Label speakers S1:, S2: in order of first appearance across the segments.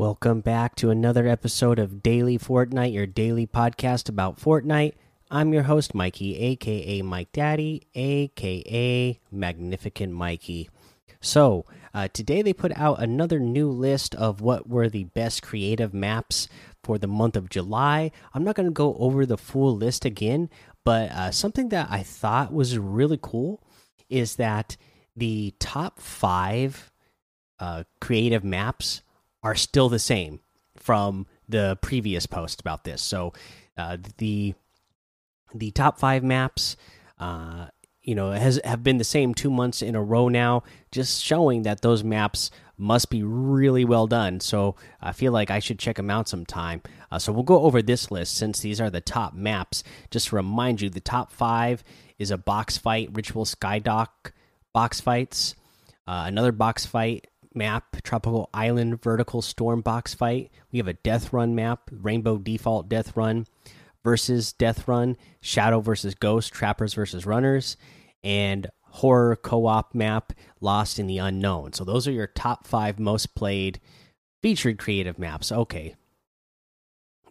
S1: Welcome back to another episode of Daily Fortnite, your daily podcast about Fortnite. I'm your host, Mikey, aka Mike Daddy, aka Magnificent Mikey. So, uh, today they put out another new list of what were the best creative maps for the month of July. I'm not going to go over the full list again, but uh, something that I thought was really cool is that the top five uh, creative maps are still the same from the previous post about this. So uh, the the top five maps, uh, you know, has have been the same two months in a row now, just showing that those maps must be really well done. So I feel like I should check them out sometime. Uh, so we'll go over this list since these are the top maps. Just to remind you, the top five is a box fight, Ritual Skydock box fights, uh, another box fight map, Tropical Island Vertical Storm box fight. We have a Death Run map, Rainbow Default Death Run versus Death Run, Shadow versus Ghost, Trappers versus Runners, and Horror co op map, Lost in the Unknown. So those are your top five most played featured creative maps. Okay.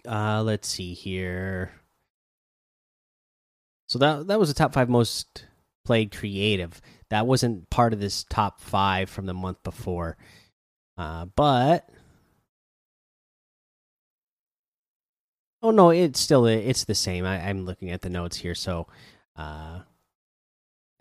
S1: Uh, let's see here. So that that was the top five most played creative. That wasn't part of this top five from the month before. Uh, but oh no, it's still it's the same. I, am looking at the notes here, so uh,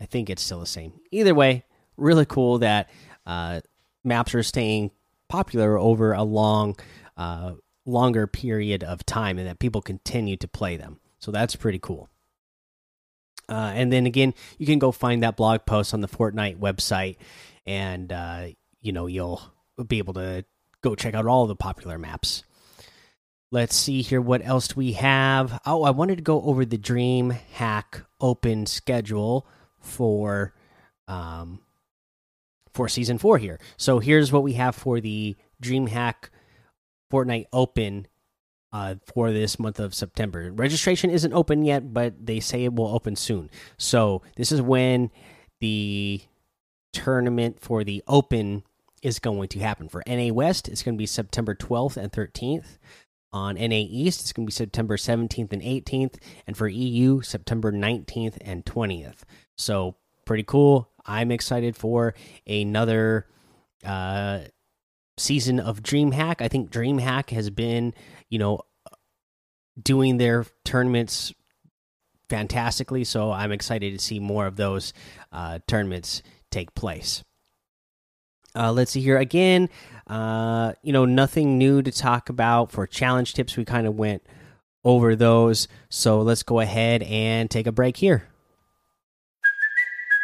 S1: I think it's still the same. Either way, really cool that uh, maps are staying popular over a long, uh, longer period of time, and that people continue to play them. So that's pretty cool. Uh, and then again, you can go find that blog post on the Fortnite website, and uh, you know you'll be able to go check out all the popular maps. Let's see here. What else do we have? Oh, I wanted to go over the Dream Hack Open schedule for um, for season four here. So here's what we have for the DreamHack Fortnite Open uh, for this month of September. Registration isn't open yet, but they say it will open soon. So this is when the tournament for the Open is going to happen. For NA West, it's going to be September 12th and 13th. On NA East, it's going to be September 17th and 18th. And for EU, September 19th and 20th. So pretty cool. I'm excited for another uh, season of DreamHack. I think DreamHack has been you know, doing their tournaments fantastically. So I'm excited to see more of those uh, tournaments take place. Uh, let's see here again. Uh, you know, nothing new to talk about for challenge tips. We kind of went over those. So let's go ahead and take a break here.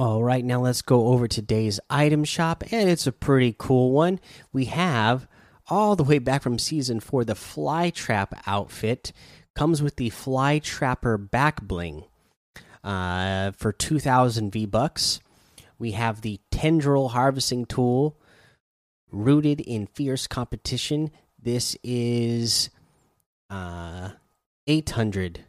S1: All right, now let's go over today's item shop, and it's a pretty cool one. We have all the way back from season four the Fly Trap outfit comes with the Fly Trapper back bling uh, for 2,000 V bucks. We have the Tendril harvesting tool rooted in fierce competition. This is uh, 800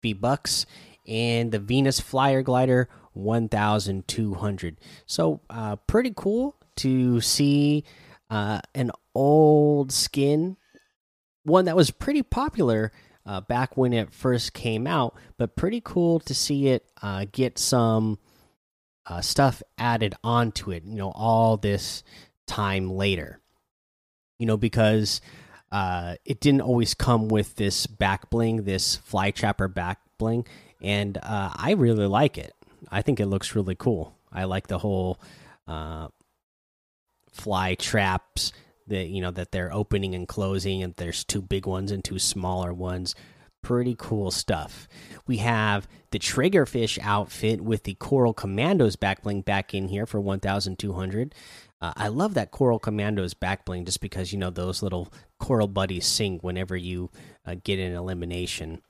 S1: V bucks, and the Venus Flyer glider 1200 so uh, pretty cool to see uh, an old skin one that was pretty popular uh, back when it first came out but pretty cool to see it uh, get some uh, stuff added onto it you know all this time later. You know because uh, it didn't always come with this back bling this fly trapper back bling and i really like it I think it looks really cool. I like the whole uh, fly traps that you know that they're opening and closing, and there's two big ones and two smaller ones. Pretty cool stuff. We have the Triggerfish outfit with the Coral Commandos back bling back in here for 1,200. Uh, I love that Coral Commandos back bling just because, you know, those little coral buddies sing whenever you uh, get an elimination.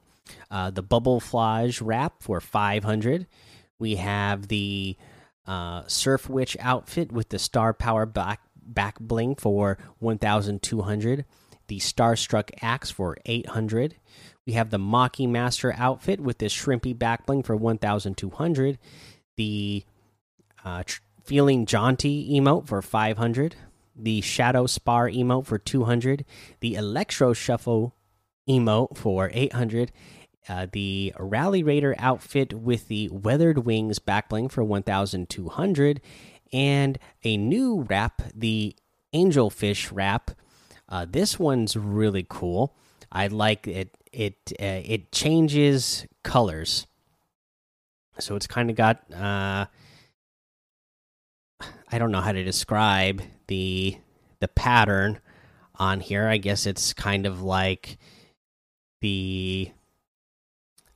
S1: Uh, the Bubbleflage wrap for 500. We have the uh, Surf Witch outfit with the Star Power back, back bling for 1,200. The Starstruck axe for 800. We have the Maki Master outfit with this shrimpy back bling for 1,200. The uh, Feeling Jaunty emote for 500. The Shadow Spar emote for 200. The Electro Shuffle emote for 800. Uh, the Rally Raider outfit with the Weathered Wings back bling for 1,200. And a new wrap, the Angelfish wrap. Uh, this one's really cool. I like it it uh, it changes colors so it's kind of got uh i don't know how to describe the the pattern on here i guess it's kind of like the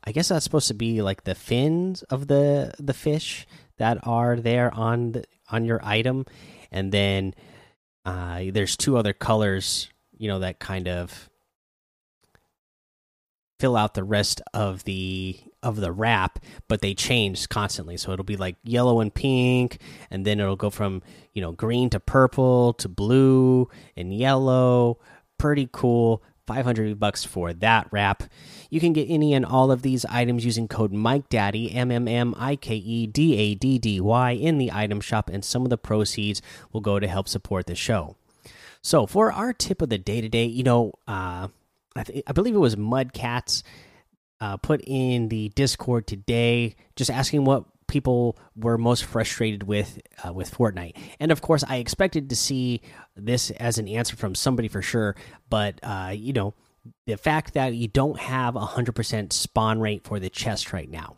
S1: i guess that's supposed to be like the fins of the the fish that are there on the on your item. And then uh there's two other colors you know that kind of fill out the rest of the of the wrap but they change constantly. So it'll be like yellow and pink and then it'll go from you know green to purple to blue and yellow. Pretty cool 500 bucks for that wrap. You can get any and all of these items using code mike daddy m m m i k e d a d d y in the item shop and some of the proceeds will go to help support the show. So for our tip of the day today you know uh I, I believe it was Mudcats uh, put in the Discord today, just asking what people were most frustrated with uh, with Fortnite. And of course, I expected to see this as an answer from somebody for sure, but uh, you know, the fact that you don't have a hundred percent spawn rate for the chest right now,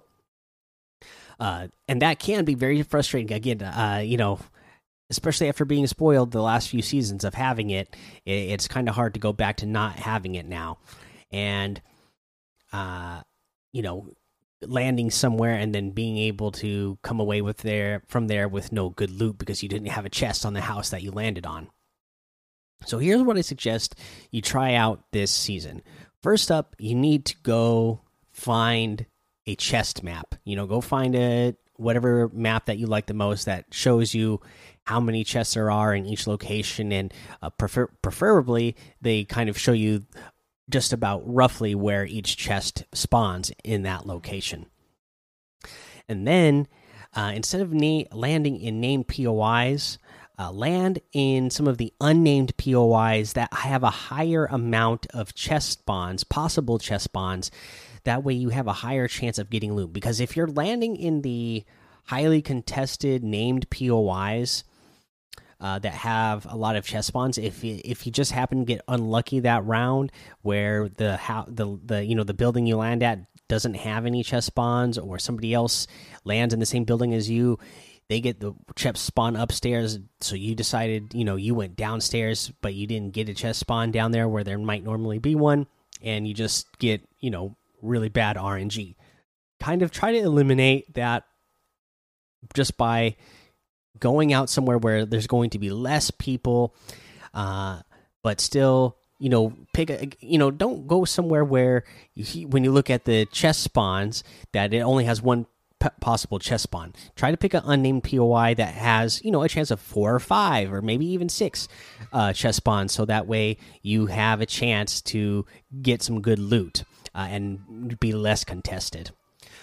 S1: uh, and that can be very frustrating. Again, uh, you know. Especially after being spoiled the last few seasons of having it, it's kind of hard to go back to not having it now. And uh, you know, landing somewhere and then being able to come away with there from there with no good loot because you didn't have a chest on the house that you landed on. So here's what I suggest you try out this season. First up, you need to go find a chest map. You know, go find a whatever map that you like the most that shows you how many chests there are in each location and uh, prefer preferably they kind of show you just about roughly where each chest spawns in that location. And then uh, instead of landing in named POIs, uh, land in some of the unnamed POIs that have a higher amount of chest spawns, possible chest spawns. That way, you have a higher chance of getting loot. Because if you're landing in the highly contested named POIs, uh, that have a lot of chest spawns. If if you just happen to get unlucky that round, where the how the the you know the building you land at doesn't have any chest spawns, or somebody else lands in the same building as you, they get the chest spawn upstairs. So you decided you know you went downstairs, but you didn't get a chest spawn down there where there might normally be one, and you just get you know really bad RNG. Kind of try to eliminate that just by going out somewhere where there's going to be less people, uh, but still, you know, pick a, you know, don't go somewhere where when you look at the chest spawns that it only has one possible chest spawn. Try to pick an unnamed POI that has, you know, a chance of four or five or maybe even six uh, chest spawns, so that way you have a chance to get some good loot uh, and be less contested.